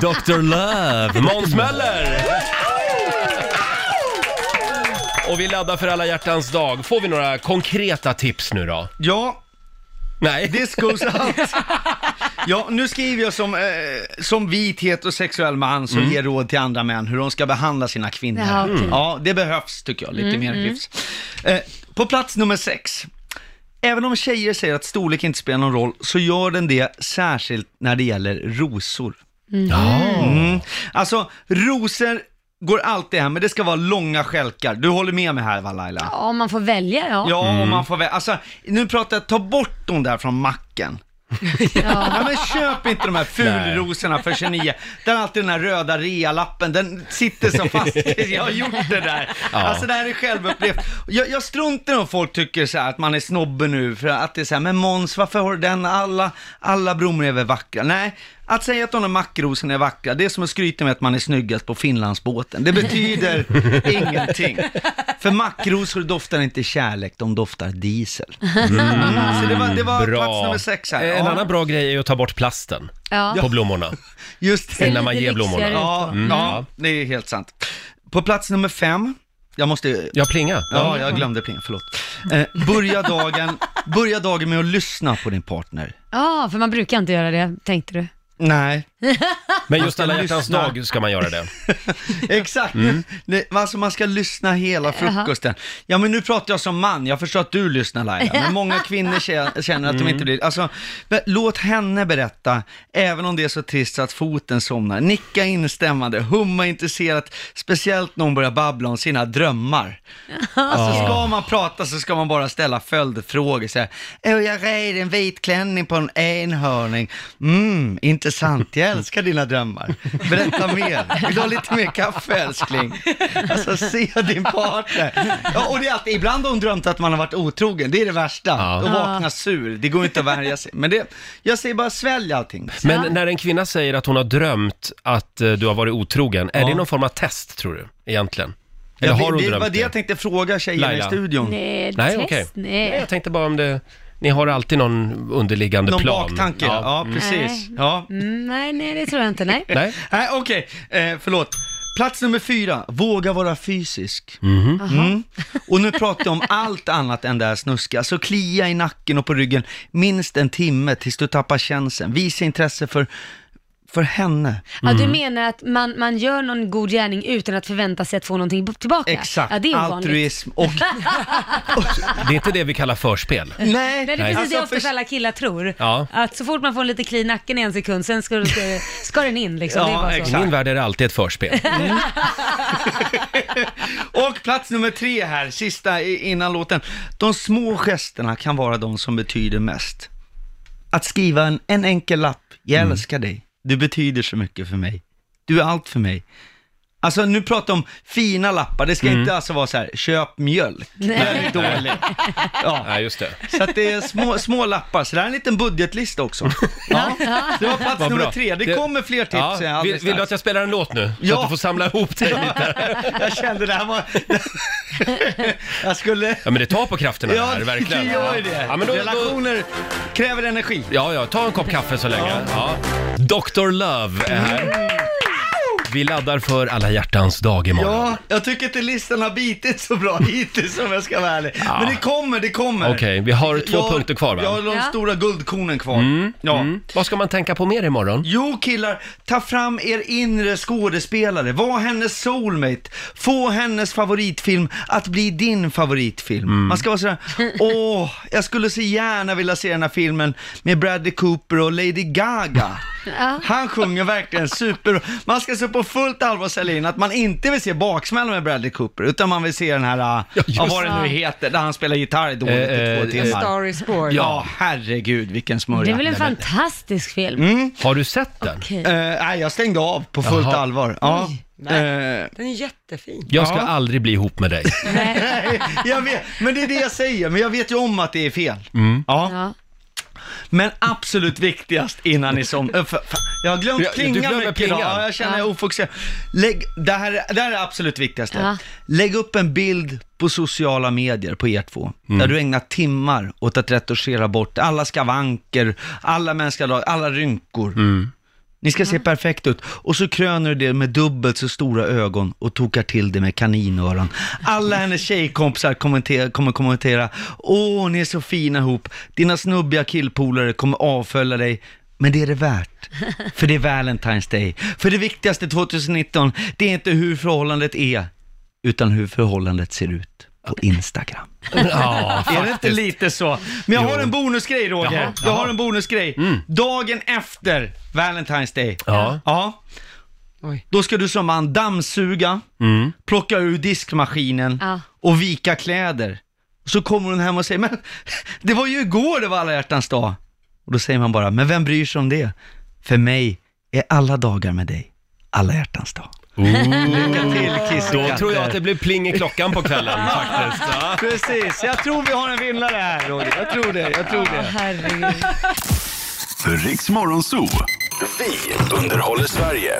Dr. Love, Måns Möller! Och vi laddar för alla hjärtans dag. Får vi några konkreta tips nu då? Ja, Nej. goes out. Ja, nu skriver jag som, eh, som vit heterosexuell man som ger råd till andra män hur de ska behandla sina kvinnor. Jaha, okej. Ja, det behövs tycker jag, lite mer hyfs. Eh, på plats nummer sex. Även om tjejer säger att storlek inte spelar någon roll, så gör den det särskilt när det gäller rosor. Ja. Mm. Alltså, rosor går alltid hem, men det ska vara långa stjälkar. Du håller med mig här va Laila? Ja, om man får välja ja. Ja, om man får väl, alltså nu pratar jag, ta bort dem där från macken. Ja. men köp inte de här fulrosorna för 29. Där är alltid den här röda realappen, den sitter så fast. Jag har gjort det där. Alltså det här är självupplevt. Jag, jag struntar i om folk tycker så här att man är snobbe nu, för att det är så här, men Måns, varför har du den? Alla, alla blommor är väl vackra? Nej, att säga att de där mackrosorna är vackra, det är som att skryta med att man är snyggast på Finlandsbåten. Det betyder ingenting. För mackrosor doftar inte kärlek, de doftar diesel. Mm. Så det var, det var Bra. plats nummer sex här. En Ja, annan bra grej är ju att ta bort plasten Ja. på blommorna. Just det. När man ger blommorna. Ja, Mm. ja, det är helt sant. På plats nummer fem, jag måste... Ja, plinga. Ja, jag glömde plinga, förlåt. Eh, börja, dagen, börja dagen med att lyssna på din partner. Ja, för man brukar inte göra det, tänkte du. Nej, Men just alla hjärtans lyssna. dag ska man göra det. exakt. Det, alltså man ska lyssna hela frukosten. Ja men nu pratar jag som man, jag förstår att du lyssnar Laila, men många kvinnor kä- känner att de inte blir, alltså men låt henne berätta, även om det är så trist så att foten somnar. Nicka instämmande, humma intresserat, speciellt när hon börjar babbla om sina drömmar. Alltså ska man prata så ska man bara ställa följdfrågor, så här, Åh, jag red en vit klänning på en enhörning. Mm, intressant, jag älskar dina drömmar. Berätta mer. Vill du ha lite mer kaffe älskling? Alltså se din partner. Ja, och det är alltid, ibland har hon drömt att man har varit otrogen, det är det värsta. Ja. Och vakna sur, det går inte att värja sig. Men det, jag säger bara svälj allting. Men när en kvinna säger att hon har drömt att eh, du har varit otrogen, är Ja. det någon form av test tror du, egentligen? Eller Ja, har hon det, det drömt var det jag tänkte fråga tjejerna Laila. i studion. Nej, Nej, test? okej. Nej, Nej. jag tänkte bara om det... Ni har alltid någon underliggande Någon plan. baktanke, ja, ja precis. Nej. Ja. Mm, nej, nej, det tror jag inte, nej. Nej? Nej, okej, eh, förlåt. Plats nummer fyra, våga vara fysisk. Mhm. Mm. Och nu pratar jag om allt annat än det här snuska. Så klia i nacken och på ryggen minst en timme tills du tappar känseln. Visa intresse för, för henne. Ja, Mm. du menar att man, man gör någon god gärning utan att förvänta sig att få någonting tillbaka? Exakt, Ja, det är ovanligt. altruism och... Det är inte det vi kallar förspel. Nej, Nej, det är precis Alltså, det oftast för- alla killar tror. Ja. Att så fort man får en lite kli i nacken i en sekund, sen ska, ska, ska den in liksom. Ja, det är bara så. I exakt. min värld är det alltid ett förspel. Och plats nummer tre här, sista i- innan låten. De små gesterna kan vara de som betyder mest. Att skriva en, en enkel lapp, jag Mm. älskar dig, du betyder så mycket för mig, du är allt för mig. Alltså nu pratar om fina lappar, det ska Mm. inte alltså vara så här, köp mjölk, det är dåligt. Ja, Nej, just det. så att det är små, små lappar, så det här är en liten budgetlista också. Ja, det var plats Vad nummer bra. tre, det, Det- kommer fler tips Ja, vill, alldeles vill du strax. att jag spelar en låt nu? Så Ja. att du får samla ihop dig lite. Jag kände det här var... jag skulle... Ja, men det tar på krafterna Ja, här, verkligen. det gör ju det. Ja, men då, då, Relationer kräver energi. ja, ja, ta en kopp kaffe så länge. Ja. Dr. Love är här. Vi laddar för alla hjärtans dag imorgon. Ja, jag tycker inte listan har bitit så bra hittills om jag ska vara ärlig. Men det kommer, det kommer. Okej, vi har två Jag- punkter kvar va? Jag har de Ja. stora guldkornen kvar. Ja. Mm. Vad ska man tänka på mer imorgon? Jo killar, ta fram er inre skådespelare, var hennes soulmate, få hennes favoritfilm att bli din favoritfilm. Mm. Man ska vara sådär, åh, jag skulle så gärna vilja se den här filmen med Bradley Cooper och Lady Gaga. Ja. Han sjunger verkligen super. Man ska så på fullt allvar sälja in att man inte vill se baksmällan med Bradley Cooper, utan man vill se den här, ja, vad det nu heter, där han spelar gitarr dåligt Eh, i två eh, timmar. Star is born. Ja, herregud vilken smörja. Det är väl en Nej, fantastisk film? Mm. Har du sett den? Okej. Eh, nej, jag stängde av på fullt Jaha. allvar. Ja. nej. Eh, Den är jättefin. Jag ska Ja. aldrig bli ihop med dig. nej, jag vet, men det är det jag säger, men jag vet ju om att det är fel. Mm. Ja. Ja. Men absolut viktigast innan ni som... fa- fa- Jag har glömt Ja, du glömmer mycket plingan. idag. Ja, jag känner är ofokuserad. Lägg, det, här, är- det här är absolut viktigaste. Ja. Lägg upp en bild på sociala medier på er två, Mm. där du ägnar timmar åt att retuschera bort alla skavanker, alla mänskliga drag, alla rynkor. Ni ska se perfekt ut. Och så kröner du det med dubbelt så stora ögon och tokar till det med kaninöron. Alla hennes tjejkompisar kommentera, kommer kommentera, åh, ni är så fina ihop. Dina snubbiga killpolare kommer avfölja dig. Men det är det värt, för det är Valentine's Day. För det viktigaste 2019, det är inte hur förhållandet är, utan hur förhållandet ser ut på Instagram. Ja, Är det inte lite så? Men jag har en bonusgrej Roger. Jaha, Jag har en bonusgrej. Dagen efter Valentine's Day. Ja. Ja. Då ska du som man dammsuga, Mm. plocka ur diskmaskinen Ja. och vika kläder. Och så kommer hon hem och säger, men det var ju igår det var alla hjärtans dag. Och då säger man bara, men vem bryr sig om det? För mig är alla dagar med dig alla hjärtans dag. Lycka till kissekatter. Då tror jag att det blir pling i klockan på kvällen faktiskt. Ja. Precis, jag tror vi har en vinnare här Roger. Jag tror det, jag tror det. Herregud. Riks Morgonzoo. Vi underhåller Sverige.